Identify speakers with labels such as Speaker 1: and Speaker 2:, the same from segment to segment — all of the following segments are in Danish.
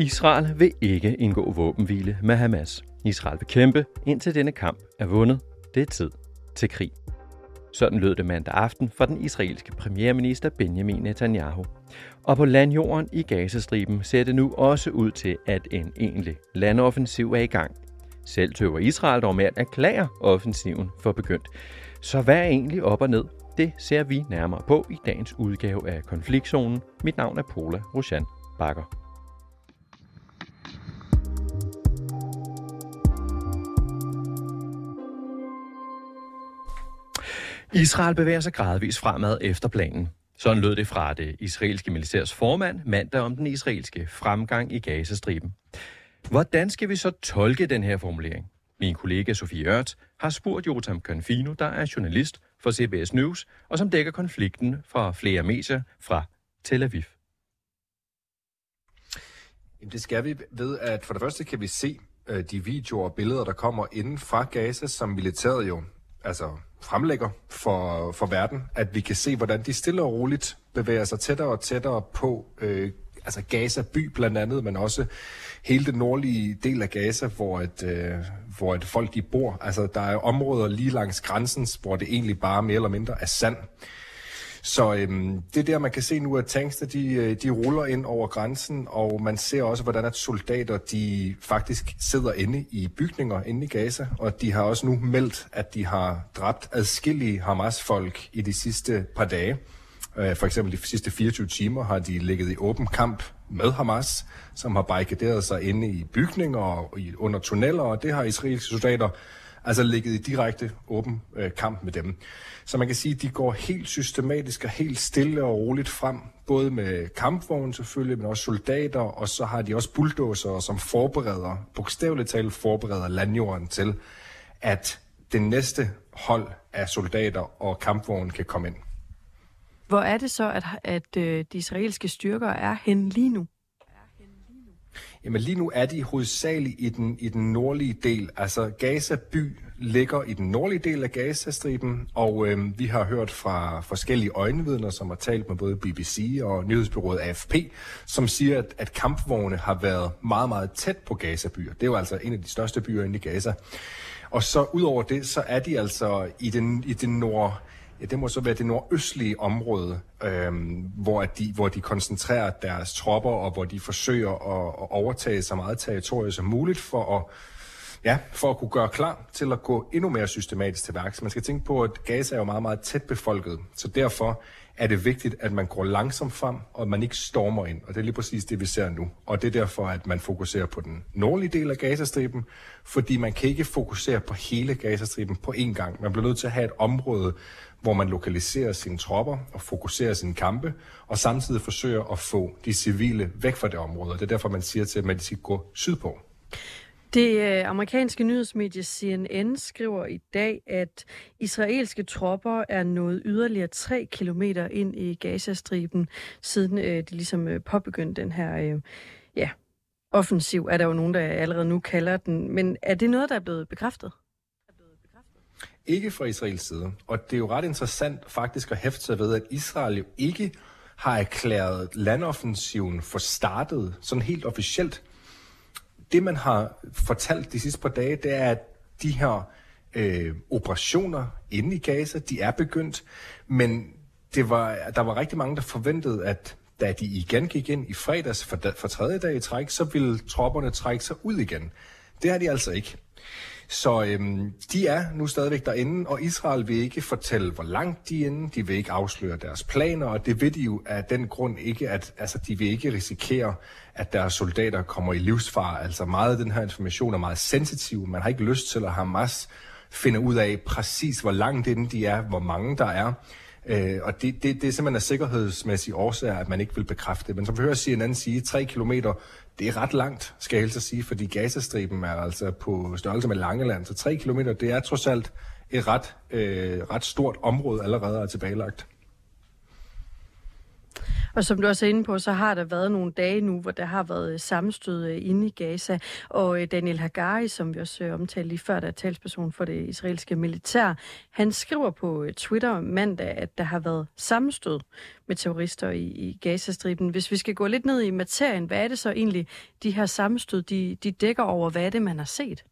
Speaker 1: Israel vil ikke indgå våbenhvile med Hamas. Israel vil kæmpe, indtil denne kamp er vundet. Det er tid til krig. Sådan lød det mandag aften fra den israelske premierminister Benjamin Netanyahu. Og på landjorden i Gazastriben ser det nu også ud til, at en egentlig landoffensiv er i gang. Selv tøver Israel dog med at erklære offensiven for begyndt. Så hvad er egentlig op og ned? Det ser vi nærmere på i dagens udgave af Konfliktzonen. Mit navn er Paula Roshan Bakker. Israel bevæger sig gradvist fremad efter planen. Sådan lød det fra det israelske militærs formand mandag om den israelske fremgang i Gazastriben. Hvordan skal vi så tolke den her formulering? Min kollega Sofie Ørt har spurgt Jotam Confino, der er journalist for CBS News, og som dækker konflikten fra flere medier fra Tel Aviv.
Speaker 2: Jamen, det skal vi ved, at for det første kan vi se øh, de videoer og billeder, der kommer inden fra Gaza, som militæret jo altså fremlægger for, for verden, at vi kan se, hvordan de stille og roligt bevæger sig tættere og tættere på øh, altså Gaza by blandt andet, men også hele den nordlige del af Gaza, hvor et, øh, hvor et folk de bor. Altså der er områder lige langs grænsen, hvor det egentlig bare mere eller mindre er sand. Så øhm, det der, man kan se nu, at tankster de, øh, de ruller ind over grænsen, og man ser også, hvordan at soldater de faktisk sidder inde i bygninger inde i Gaza, og de har også nu meldt, at de har dræbt adskillige Hamas-folk i de sidste par dage. Øh, for eksempel de sidste 24 timer har de ligget i åben kamp med Hamas, som har barrikaderet sig inde i bygninger og under tunneller, og det har israelske soldater altså ligget i direkte åben øh, kamp med dem. Så man kan sige, at de går helt systematisk og helt stille og roligt frem, både med kampvogne selvfølgelig, men også soldater, og så har de også bulldozer, som forbereder, bogstaveligt talt forbereder landjorden til, at det næste hold af soldater og kampvogne kan komme ind.
Speaker 3: Hvor er det så, at, at øh, de israelske styrker er hen lige nu?
Speaker 2: Jamen lige nu er de hovedsageligt i den, i den nordlige del. Altså Gaza by ligger i den nordlige del af Gazastriben, og øh, vi har hørt fra forskellige øjenvidner, som har talt med både BBC og nyhedsbyrået AFP, som siger, at, at kampvogne har været meget, meget tæt på Gazabyer. Det er jo altså en af de største byer inde i Gaza. Og så ud over det, så er de altså i den, i den nord Ja, det må så være det nordøstlige område, øhm, hvor, de, hvor de koncentrerer deres tropper, og hvor de forsøger at, at overtage så meget territorium som muligt for at, ja, for at kunne gøre klar til at gå endnu mere systematisk til værks. Man skal tænke på, at Gaza er jo meget, meget tæt befolket, så derfor er det vigtigt, at man går langsomt frem, og at man ikke stormer ind. Og det er lige præcis det, vi ser nu. Og det er derfor, at man fokuserer på den nordlige del af Gazastriben, fordi man kan ikke fokusere på hele Gazastriben på én gang. Man bliver nødt til at have et område, hvor man lokaliserer sine tropper og fokuserer sine kampe, og samtidig forsøger at få de civile væk fra det område. Det er derfor, man siger til dem, at de skal gå sydpå.
Speaker 3: Det øh, amerikanske nyhedsmedie CNN skriver i dag, at israelske tropper er nået yderligere 3 kilometer ind i Gazastriben, siden øh, de ligesom øh, påbegyndte den her ja, offensiv, er der jo nogen, der allerede nu kalder den. Men er det noget, der er blevet bekræftet?
Speaker 2: Ikke fra Israels side. Og det er jo ret interessant faktisk at hæfte sig ved, at Israel jo ikke har erklæret landoffensiven for startet, sådan helt officielt. Det, man har fortalt de sidste par dage, det er, at de her øh, operationer inde i Gaza, de er begyndt, men det var, der var rigtig mange, der forventede, at da de igen gik ind i fredags for, for tredje dag i træk, så ville tropperne trække sig ud igen. Det har de altså ikke. Så øhm, de er nu stadigvæk derinde, og Israel vil ikke fortælle, hvor langt de er inde. De vil ikke afsløre deres planer, og det vil de jo af den grund ikke, at altså, de vil ikke risikere, at deres soldater kommer i livsfar. Altså meget af den her information er meget sensitiv. Man har ikke lyst til at Hamas finde ud af præcis, hvor langt inde de er, hvor mange der er. Øh, og det, det, det er simpelthen af sikkerhedsmæssige årsager, at man ikke vil bekræfte det. Men som vi hører CNN sige, 3 kilometer, det er ret langt, skal jeg helst sige, fordi Gazastriben er altså på størrelse med Langeland, så 3 km, det er trods alt et ret, øh, ret stort område allerede er tilbagelagt.
Speaker 3: Og som du også er inde på, så har der været nogle dage nu, hvor der har været øh, sammenstød øh, inde i Gaza. Og øh, Daniel Hagari, som vi også omtalte lige før, der er talsperson for det israelske militær, han skriver på Twitter mandag, at der har været sammenstød med terrorister i, i Gazastriben. Hvis vi skal gå lidt ned i materien, hvad er det så egentlig, de her sammenstød, de, de dækker over? Hvad er det, man har set?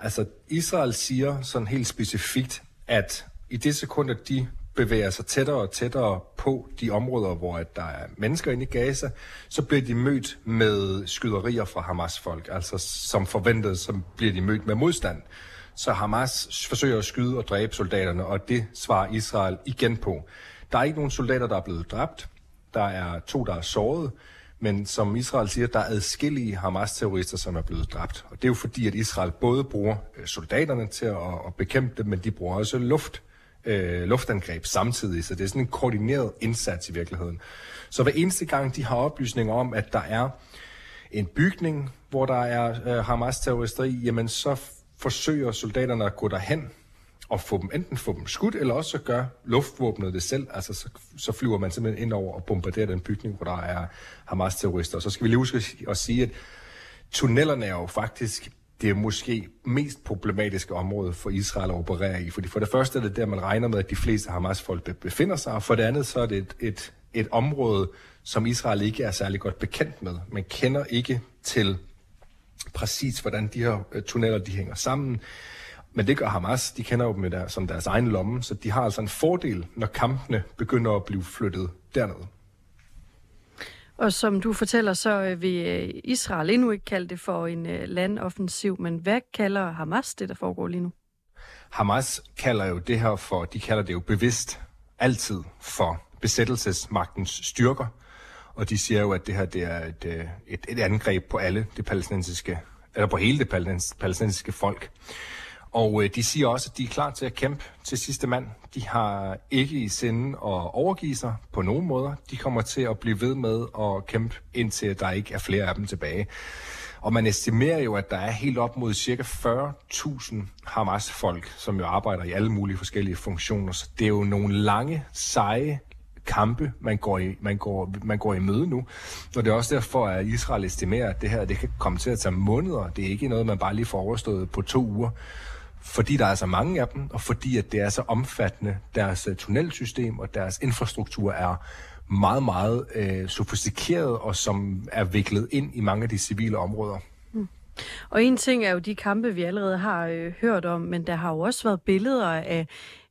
Speaker 2: Altså, Israel siger sådan helt specifikt, at i det sekund, at de bevæger sig tættere og tættere på de områder, hvor der er mennesker inde i Gaza, så bliver de mødt med skyderier fra Hamas-folk. Altså som forventet, så bliver de mødt med modstand. Så Hamas forsøger at skyde og dræbe soldaterne, og det svarer Israel igen på. Der er ikke nogen soldater, der er blevet dræbt. Der er to, der er såret. Men som Israel siger, der er adskillige Hamas-terrorister, som er blevet dræbt. Og det er jo fordi, at Israel både bruger øh, soldaterne til at, at bekæmpe dem, men de bruger også luft, øh, luftangreb samtidig. Så det er sådan en koordineret indsats i virkeligheden. Så hver eneste gang, de har oplysninger om, at der er en bygning, hvor der er øh, Hamas-terrorister i, jamen så forsøger soldaterne at gå derhen og få dem, enten få dem skudt, eller også så gør luftvåbnet det selv. Altså så, så flyver man simpelthen ind over og bombarderer den bygning, hvor der er Hamas-terrorister. Og Så skal vi lige huske at sige, at tunnelerne er jo faktisk det er måske mest problematiske område for Israel at operere i. Fordi for det første er det der, man regner med, at de fleste Hamas-folk befinder sig, og for det andet så er det et, et, et område, som Israel ikke er særlig godt bekendt med. Man kender ikke til præcis, hvordan de her øh, tunneller de hænger sammen. Men det gør Hamas. De kender jo dem der, som deres egen lomme, så de har altså en fordel, når kampene begynder at blive flyttet dernede.
Speaker 3: Og som du fortæller, så øh, vil øh, Israel endnu ikke kalde det for en øh, landoffensiv, men hvad kalder Hamas det, der foregår lige nu?
Speaker 2: Hamas kalder jo det her for, de kalder det jo bevidst altid for besættelsesmagtens styrker. Og de siger jo, at det her det er et, et, et angreb på alle det palæstinensiske, eller på hele det palæstinensiske folk. Og øh, de siger også, at de er klar til at kæmpe til sidste mand. De har ikke i sinde at overgive sig på nogen måder. De kommer til at blive ved med at kæmpe, indtil der ikke er flere af dem tilbage. Og man estimerer jo, at der er helt op mod cirka 40.000 Hamas-folk, som jo arbejder i alle mulige forskellige funktioner. Så det er jo nogle lange, seje kampe, man går, i, man, går, man går i møde nu. Og det er også derfor, at Israel estimerer, at det her det kan komme til at tage måneder. Det er ikke noget, man bare lige får overstået på to uger fordi der er så mange af dem, og fordi at det er så omfattende. Deres øh, tunnelsystem og deres infrastruktur er meget, meget øh, sofistikeret, og som er viklet ind i mange af de civile områder. Mm.
Speaker 3: Og en ting er jo de kampe, vi allerede har øh, hørt om, men der har jo også været billeder af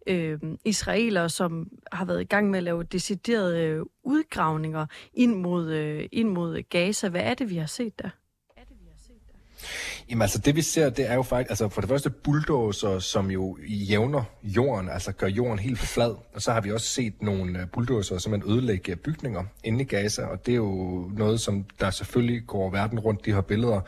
Speaker 3: øh, israelere, som har været i gang med at lave deciderede øh, udgravninger ind mod, øh, ind mod Gaza. Hvad er det, vi har set der?
Speaker 2: Jamen altså det vi ser, det er jo faktisk, altså for det første bulldozer, som jo jævner jorden, altså gør jorden helt flad. Og så har vi også set nogle øh, bulldozer, som man ødelægger øh, bygninger inde i Gaza, og det er jo noget, som der selvfølgelig går verden rundt, de her billeder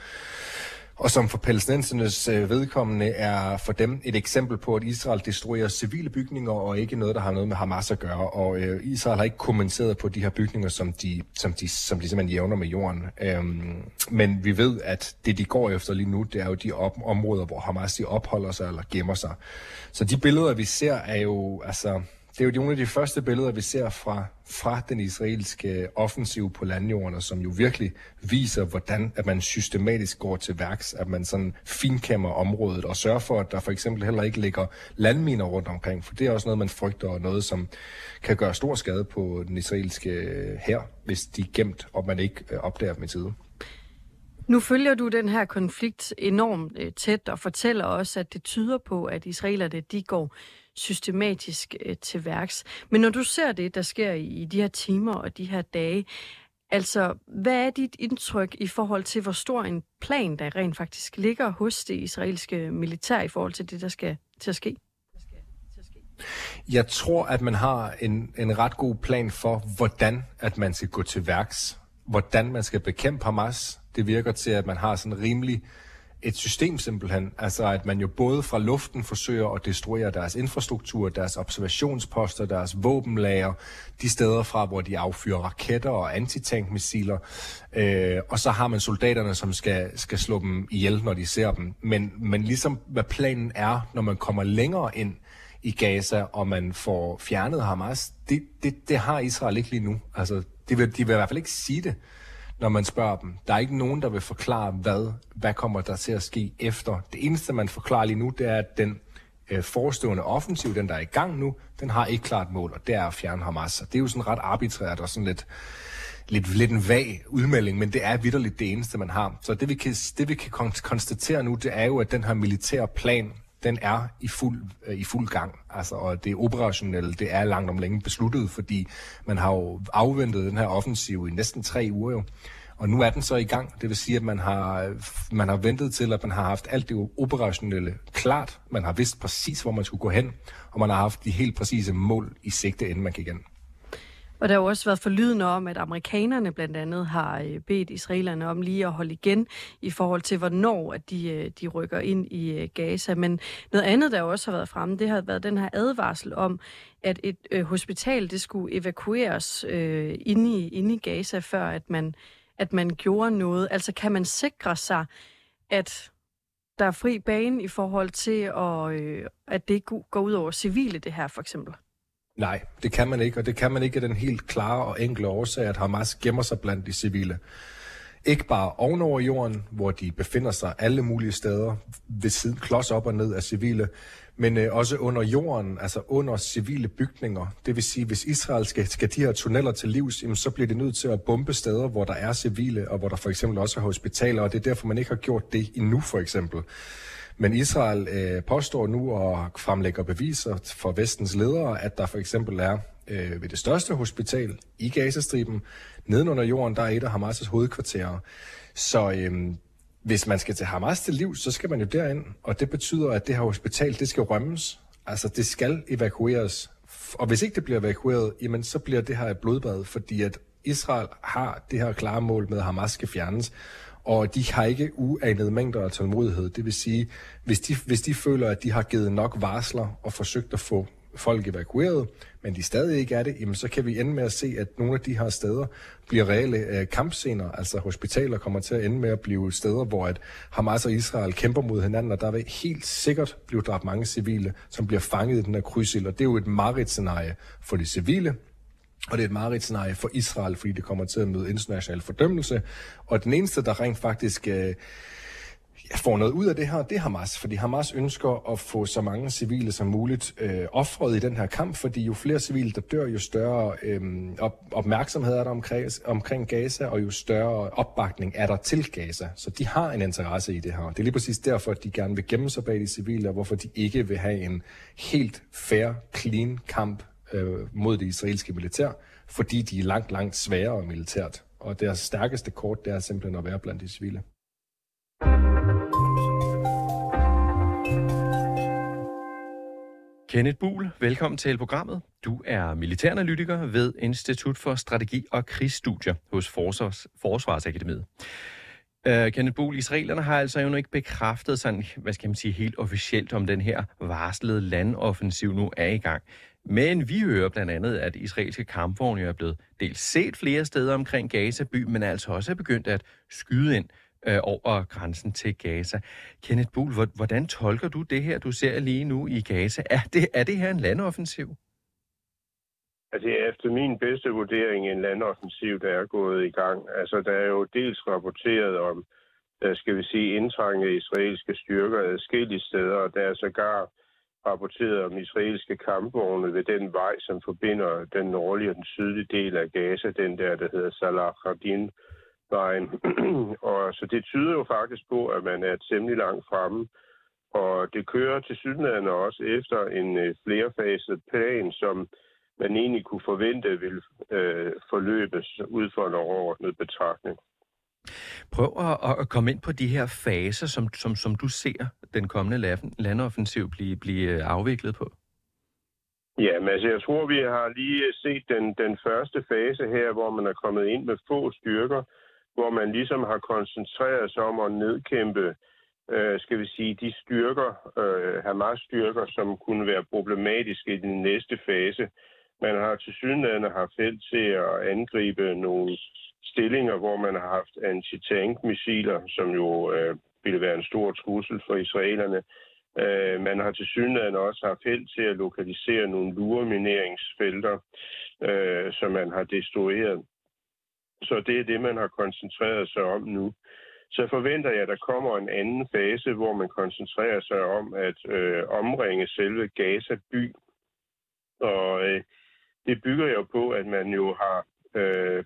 Speaker 2: og som for palæstinensernes øh, vedkommende er for dem et eksempel på, at Israel destruerer civile bygninger og ikke noget, der har noget med Hamas at gøre. Og øh, Israel har ikke kommenteret på de her bygninger, som de, som de, som de simpelthen jævner med jorden. Øhm, men vi ved, at det de går efter lige nu, det er jo de op- områder, hvor Hamas de opholder sig eller gemmer sig. Så de billeder, vi ser, er jo altså det er jo nogle af de første billeder, vi ser fra, fra den israelske offensiv på landjorden, som jo virkelig viser, hvordan at man systematisk går til værks, at man sådan finkæmmer området og sørger for, at der for eksempel heller ikke ligger landminer rundt omkring, for det er også noget, man frygter, og noget, som kan gøre stor skade på den israelske her, hvis de er gemt, og man ikke øh, opdager dem i tide.
Speaker 3: Nu følger du den her konflikt enormt øh, tæt og fortæller også, at det tyder på, at israelerne de går systematisk øh, til værks. Men når du ser det, der sker i, i de her timer og de her dage, altså hvad er dit indtryk i forhold til, hvor stor en plan, der rent faktisk ligger hos det israelske militær i forhold til det, der skal til at ske?
Speaker 2: Jeg tror, at man har en, en ret god plan for, hvordan at man skal gå til værks. Hvordan man skal bekæmpe Hamas. Det virker til, at man har sådan rimelig et system simpelthen. Altså at man jo både fra luften forsøger at destruere deres infrastruktur, deres observationsposter, deres våbenlager, de steder fra, hvor de affyrer raketter og antitankmissiler. Øh, og så har man soldaterne, som skal, skal slå dem ihjel, når de ser dem. Men, men ligesom hvad planen er, når man kommer længere ind i Gaza, og man får fjernet Hamas, det, det, det har Israel ikke lige nu. Altså, de vil, de vil i hvert fald ikke sige det, når man spørger dem. Der er ikke nogen, der vil forklare, hvad, hvad kommer der til at ske efter. Det eneste, man forklarer lige nu, det er, at den øh, forestående offensiv, den der er i gang nu, den har ikke klart mål, og det er at fjerne Hamas. Så det er jo sådan ret arbitrært og sådan lidt, lidt, lidt en vag udmelding, men det er vidderligt det eneste, man har. Så det vi kan, det, vi kan konstatere nu, det er jo, at den her militære plan, den er i fuld, øh, i fuld gang. Altså, og det operationelle, det er langt om længe besluttet, fordi man har jo afventet den her offensiv i næsten tre uger jo. Og nu er den så i gang. Det vil sige, at man har, man har ventet til, at man har haft alt det operationelle klart. Man har vidst præcis, hvor man skulle gå hen, og man har haft de helt præcise mål i sigte, inden man gik ind.
Speaker 3: Og der har jo også været forlydende om, at amerikanerne blandt andet har øh, bedt israelerne om lige at holde igen i forhold til, hvornår at de, øh, de rykker ind i øh, Gaza. Men noget andet, der også har været fremme, det har været den her advarsel om, at et øh, hospital det skulle evakueres øh, inde, i, inde i Gaza, før at man, at man gjorde noget. Altså kan man sikre sig, at der er fri bane i forhold til, at, øh, at det går ud over civile, det her for eksempel?
Speaker 2: Nej, det kan man ikke, og det kan man ikke af den helt klare og enkle årsag, at Hamas gemmer sig blandt de civile. Ikke bare ovenover jorden, hvor de befinder sig alle mulige steder, ved siden klods op og ned af civile, men øh, også under jorden, altså under civile bygninger. Det vil sige, hvis Israel skal, skal de her tunneller til livs, jamen, så bliver det nødt til at bombe steder, hvor der er civile, og hvor der for eksempel også er hospitaler, og det er derfor, man ikke har gjort det endnu, for eksempel. Men Israel øh, påstår nu og fremlægger beviser for vestens ledere, at der for eksempel er øh, ved det største hospital i Gazastriben, nedenunder jorden, der er et af Hamas' hovedkvarterer. Så øh, hvis man skal til Hamas til liv, så skal man jo derind, og det betyder, at det her hospital, det skal rømmes. Altså, det skal evakueres. Og hvis ikke det bliver evakueret, jamen, så bliver det her et blodbad, fordi at Israel har det her klare mål med, at Hamas skal fjernes og de har ikke uanede mængder af tålmodighed. Det vil sige, hvis de, hvis de føler, at de har givet nok varsler og forsøgt at få folk evakueret, men de stadig ikke er det, jamen så kan vi ende med at se, at nogle af de her steder bliver reelle øh, kampscener, altså hospitaler kommer til at ende med at blive steder, hvor at Hamas og Israel kæmper mod hinanden, og der vil helt sikkert blive dræbt mange civile, som bliver fanget i den her krydsild, og det er jo et mareridt-scenarie for de civile, og det er et mareridtscenarie for Israel, fordi det kommer til at møde international fordømmelse. Og den eneste, der rent faktisk øh, får noget ud af det her, det er Hamas. Fordi Hamas ønsker at få så mange civile som muligt øh, offret i den her kamp, fordi jo flere civile, der dør, jo større øh, op, opmærksomhed er der omkring, omkring Gaza, og jo større opbakning er der til Gaza. Så de har en interesse i det her. Det er lige præcis derfor, at de gerne vil gemme sig bag de civile, og hvorfor de ikke vil have en helt fair, clean kamp øh, mod det israelske militær, fordi de er langt, langt sværere militært. Og deres stærkeste kort, det er simpelthen at være blandt de civile.
Speaker 1: Kenneth Buhl, velkommen til programmet. Du er militæranalytiker ved Institut for Strategi og Krigsstudier hos Forsvars, Forsvarsakademiet. Uh, Kenneth Buhl, israelerne har altså jo ikke bekræftet sådan, hvad skal man sige, helt officielt om den her varslede landoffensiv nu er i gang. Men vi hører blandt andet, at israelske kampvogne er blevet dels set flere steder omkring Gaza by, men altså også er begyndt at skyde ind øh, over grænsen til Gaza. Kenneth Buhl, hvordan tolker du det her, du ser lige nu i Gaza? Er det, er det her en landoffensiv?
Speaker 4: Altså, efter min bedste vurdering en landoffensiv, der er gået i gang. Altså, der er jo dels rapporteret om, øh, skal vi sige, indtrængende israelske styrker adskillige steder, og der er sågar rapporteret om israelske kampvogne ved den vej, som forbinder den nordlige og den sydlige del af Gaza, den der, der hedder Salah Radin vejen. og så det tyder jo faktisk på, at man er temmelig langt fremme. Og det kører til sydlandet også efter en øh, flerfaset plan, som man egentlig kunne forvente vil øh, forløbes ud fra en overordnet betragtning.
Speaker 1: Prøv at, at komme ind på de her faser, som, som, som du ser den kommende landoffensiv blive, blive afviklet på.
Speaker 4: Ja, men altså, jeg tror, vi har lige set den, den første fase her, hvor man er kommet ind med få styrker, hvor man ligesom har koncentreret sig om at nedkæmpe, øh, skal vi sige, de styrker, øh, Hamas-styrker, som kunne være problematiske i den næste fase. Man har til synligheden haft held til at angribe nogle stillinger, hvor man har haft antitankmissiler, som jo øh, ville være en stor trussel for israelerne. Øh, man har til synligheden også haft held til at lokalisere nogle luremineringsfelter, øh, som man har destrueret. Så det er det, man har koncentreret sig om nu. Så forventer jeg, at der kommer en anden fase, hvor man koncentrerer sig om at øh, omringe selve Gaza by. Og øh, det bygger jo på, at man jo har øh,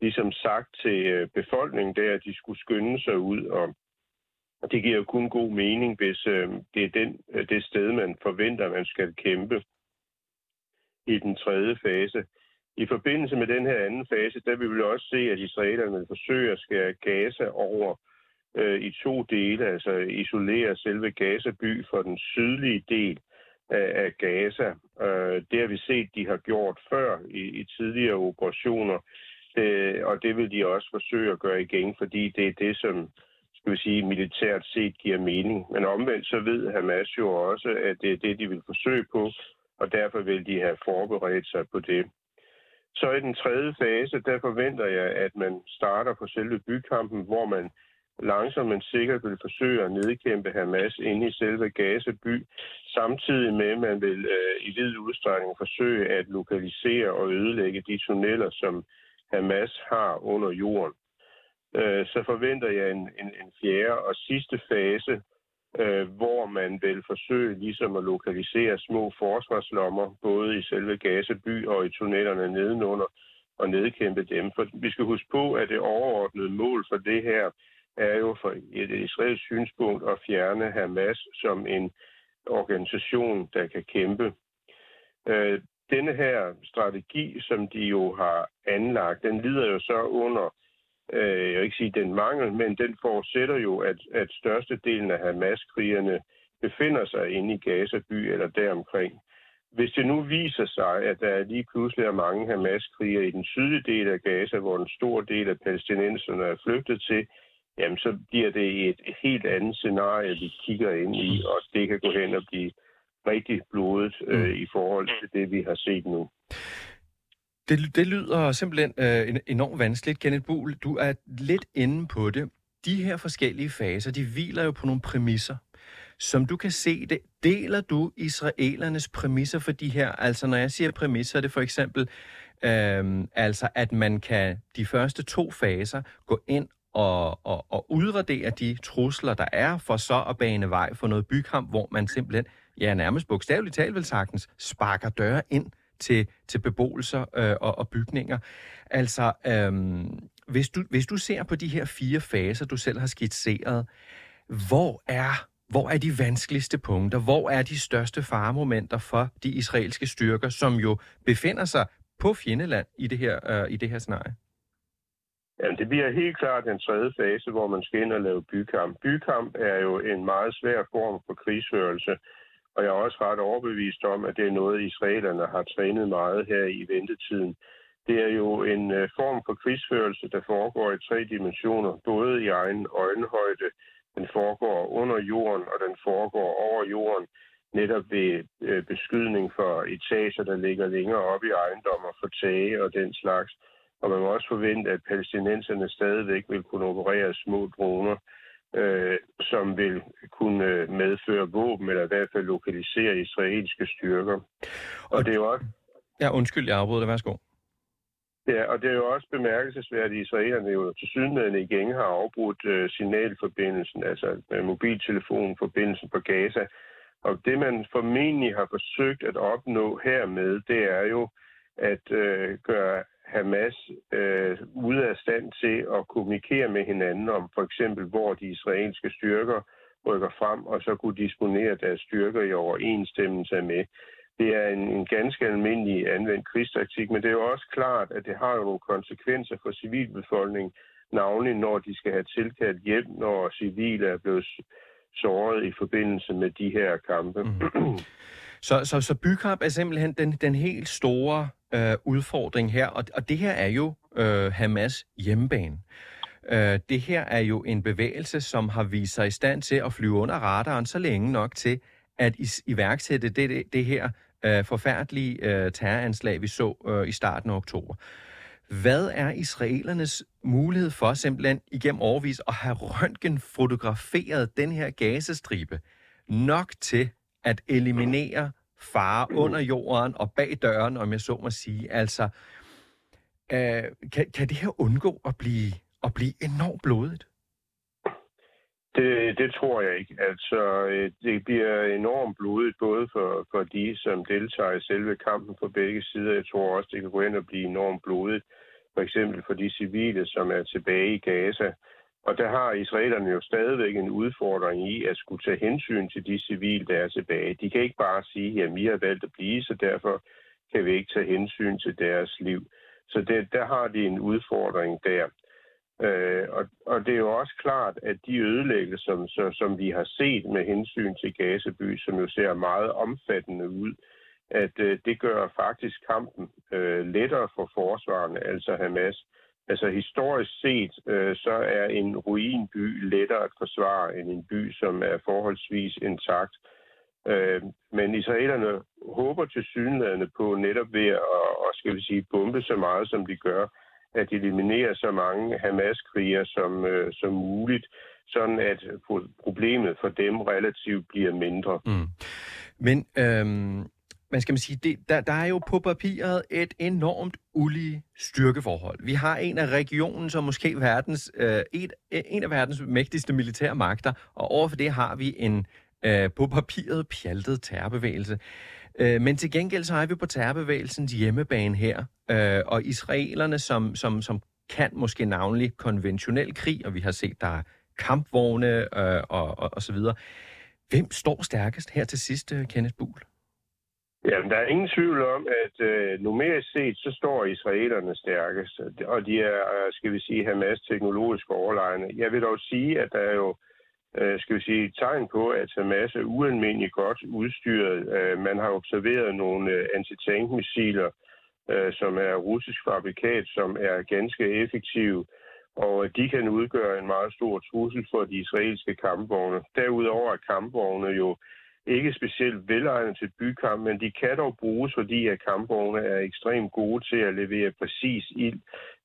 Speaker 4: ligesom sagt til øh, befolkningen der, at de skulle skynde sig ud. Og det giver jo kun god mening, hvis øh, det er den, øh, det sted, man forventer, man skal kæmpe i den tredje fase. I forbindelse med den her anden fase, der vil vi også se, at israelerne forsøger at skære Gaza over øh, i to dele, altså isolere selve Gaza by for den sydlige del af, af Gaza. Øh, det har vi set, de har gjort før i, i tidligere operationer, det, og det vil de også forsøge at gøre igen, fordi det er det, som skal vi sige, militært set giver mening. Men omvendt så ved Hamas jo også, at det er det, de vil forsøge på, og derfor vil de have forberedt sig på det. Så i den tredje fase, der forventer jeg, at man starter på selve bykampen, hvor man langsomt men sikkert vil forsøge at nedkæmpe Hamas inde i selve Gaza by, samtidig med, at man vil øh, i vid udstrækning forsøge at lokalisere og ødelægge de tunneller, som Hamas har under jorden. Øh, så forventer jeg en, en, en fjerde og sidste fase, øh, hvor man vil forsøge ligesom at lokalisere små forsvarslommer, både i selve Gaza by og i tunnellerne nedenunder, og nedkæmpe dem. For vi skal huske på, at det overordnede mål for det her er jo for et israelsk synspunkt at fjerne Hamas som en organisation, der kan kæmpe. Øh, denne her strategi, som de jo har anlagt, den lider jo så under øh, jeg vil ikke sige den mangel, men den forudsætter jo, at, at størstedelen af Hamas-krigerne befinder sig inde i Gaza by eller deromkring. Hvis det nu viser sig, at der lige pludselig er mange Hamas-kriger i den sydlige del af Gaza, hvor en stor del af palæstinenserne er flygtet til, jamen så bliver det et helt andet scenarie, vi kigger ind i, og det kan gå hen og blive rigtig blodet øh, i forhold til det, vi har set nu.
Speaker 1: Det, det lyder simpelthen øh, enormt vanskeligt, Kenneth Buhl. Du er lidt inde på det. De her forskellige faser, de hviler jo på nogle præmisser. Som du kan se det, deler du israelernes præmisser for de her? Altså når jeg siger præmisser, er det for eksempel, øh, altså at man kan de første to faser gå ind og, og, og udradere de trusler, der er, for så at bane vej for noget bykamp, hvor man simpelthen, ja nærmest bogstaveligt talt vel sagtens, sparker døre ind til, til beboelser øh, og, og bygninger. Altså, øhm, hvis, du, hvis du ser på de her fire faser, du selv har skitseret, hvor er, hvor er de vanskeligste punkter? Hvor er de største faremomenter for de israelske styrker, som jo befinder sig på fjendeland i det her, øh, i det her scenarie?
Speaker 4: Jamen, det bliver helt klart den tredje fase, hvor man skal ind og lave bykamp. Bykamp er jo en meget svær form for krigsførelse, og jeg er også ret overbevist om, at det er noget, israelerne har trænet meget her i ventetiden. Det er jo en øh, form for krigsførelse, der foregår i tre dimensioner, både i egen øjenhøjde, den foregår under jorden, og den foregår over jorden, netop ved øh, beskydning for etager, der ligger længere op i ejendommer, for tage og den slags. Og man må også forvente, at palæstinenserne stadigvæk vil kunne operere små droner, øh, som vil kunne medføre våben, eller i hvert fald lokalisere israelske styrker.
Speaker 1: Og, det er jo også... Ja, undskyld, jeg afbryder det. Værsgo.
Speaker 4: Ja, og det er jo også bemærkelsesværdigt, at israelerne jo til sydenlandet igen har afbrudt øh, signalforbindelsen, altså øh, mobiltelefonforbindelsen på Gaza. Og det, man formentlig har forsøgt at opnå hermed, det er jo at øh, gøre Hamas øh, ude af stand til at kommunikere med hinanden om for eksempel, hvor de israelske styrker rykker frem, og så kunne disponere deres styrker i overensstemmelse med. Det er en, en ganske almindelig anvendt krigstaktik, men det er jo også klart, at det har jo nogle konsekvenser for civilbefolkningen, navnlig når de skal have tilkaldt hjem, når civile er blevet såret i forbindelse med de her kampe. Mm.
Speaker 1: Så, så, så bykamp er simpelthen den, den helt store øh, udfordring her, og, og det her er jo øh, Hamas hjemmebane. Øh, det her er jo en bevægelse, som har vist sig i stand til at flyve under radaren så længe nok til at i, iværksætte det, det, det her øh, forfærdelige øh, terroranslag, vi så øh, i starten af oktober. Hvad er israelernes mulighed for simpelthen igennem overvis at have røntgen fotograferet den her gasestribe? nok til at eliminere fare under jorden og bag døren, om jeg så må sige. Altså, øh, kan, kan det her undgå at blive, at blive enormt blodigt?
Speaker 4: Det, det tror jeg ikke. Altså, øh, det bliver enormt blodigt, både for, for de, som deltager i selve kampen på begge sider. Jeg tror også, det kan gå ind og blive enormt blodigt. For eksempel for de civile, som er tilbage i Gaza. Og der har israelerne jo stadigvæk en udfordring i at skulle tage hensyn til de civile, der er tilbage. De kan ikke bare sige, at vi har valgt at blive, så derfor kan vi ikke tage hensyn til deres liv. Så det, der har de en udfordring der. Øh, og, og det er jo også klart, at de ødelæggelser, som, så, som vi har set med hensyn til Gazeby, som jo ser meget omfattende ud, at øh, det gør faktisk kampen øh, lettere for forsvarerne, altså Hamas. Altså historisk set, øh, så er en ruinby lettere at forsvare end en by, som er forholdsvis intakt. Øh, men israelerne håber til synlædende på netop ved at, og skal vi sige, bombe så meget, som de gør, at eliminere så mange Hamas-krigere som, øh, som muligt, sådan at problemet for dem relativt bliver mindre. Mm.
Speaker 1: Men øhm, man skal man sige, det, der, der er jo på papiret et enormt ulige styrkeforhold. Vi har en af regionen, som måske verdens, øh, et, en af verdens mægtigste militære magter, og overfor det har vi en øh, på papiret pjaltet terrorbevægelse. Øh, men til gengæld så er vi på terrorbevægelsens hjemmebane her, øh, og israelerne, som, som, som kan måske navnlig konventionel krig, og vi har set, der er kampvogne øh, og, og, og så videre. Hvem står stærkest her til sidst, øh, Kenneth Buhl?
Speaker 4: Jamen, der er ingen tvivl om, at øh, numerisk set, så står israelerne stærkest, og de er, øh, skal vi sige, Hamas teknologisk overlegne. Jeg vil dog sige, at der er jo øh, skal vi sige, tegn på, at Hamas er ualmindeligt godt udstyret. Øh, man har observeret nogle øh, antitankmissiler, øh, som er russisk fabrikat, som er ganske effektive, og de kan udgøre en meget stor trussel for de israelske kampvogne. Derudover er kampvogne jo ikke specielt velegnet til bykamp, men de kan dog bruges, fordi at kampvogne er ekstremt gode til at levere præcis ild,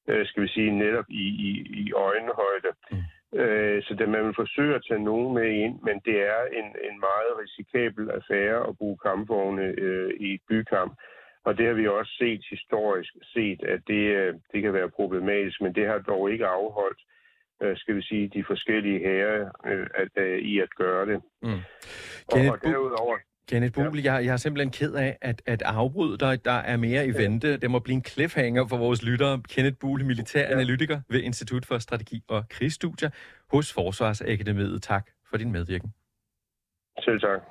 Speaker 4: øh, skal vi sige, netop i, i, i øjenhøjde. Mm. Øh, så det, man vil forsøge at tage nogen med ind, men det er en, en meget risikabel affære at bruge kampvogne øh, i et bykamp. Og det har vi også set historisk set, at det, øh, det kan være problematisk, men det har dog ikke afholdt, øh, skal vi sige, de forskellige herrer øh, at, øh, i at gøre det. Mm.
Speaker 1: Og, og derudover, Kenneth Buhl, ja. jeg, jeg er simpelthen ked af at, at afbryde dig. Der er mere i vente. Det må blive en cliffhanger for vores lyttere. Kenneth Buhl, militæranalytiker ja. ved Institut for Strategi og Krigsstudier hos Forsvarsakademiet. Tak for din medvirken.
Speaker 4: Selv tak.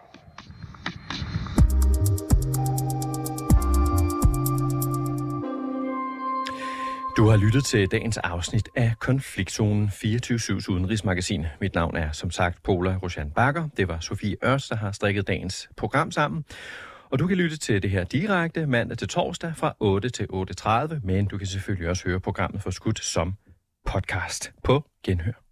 Speaker 1: Du har lyttet til dagens afsnit af Konfliktzonen 24-7's udenrigsmagasin. Mit navn er som sagt Pola Roshan Bakker. Det var Sofie Ørs, der har strikket dagens program sammen. Og du kan lytte til det her direkte mandag til torsdag fra 8 til 8.30, men du kan selvfølgelig også høre programmet for skudt som podcast på Genhør.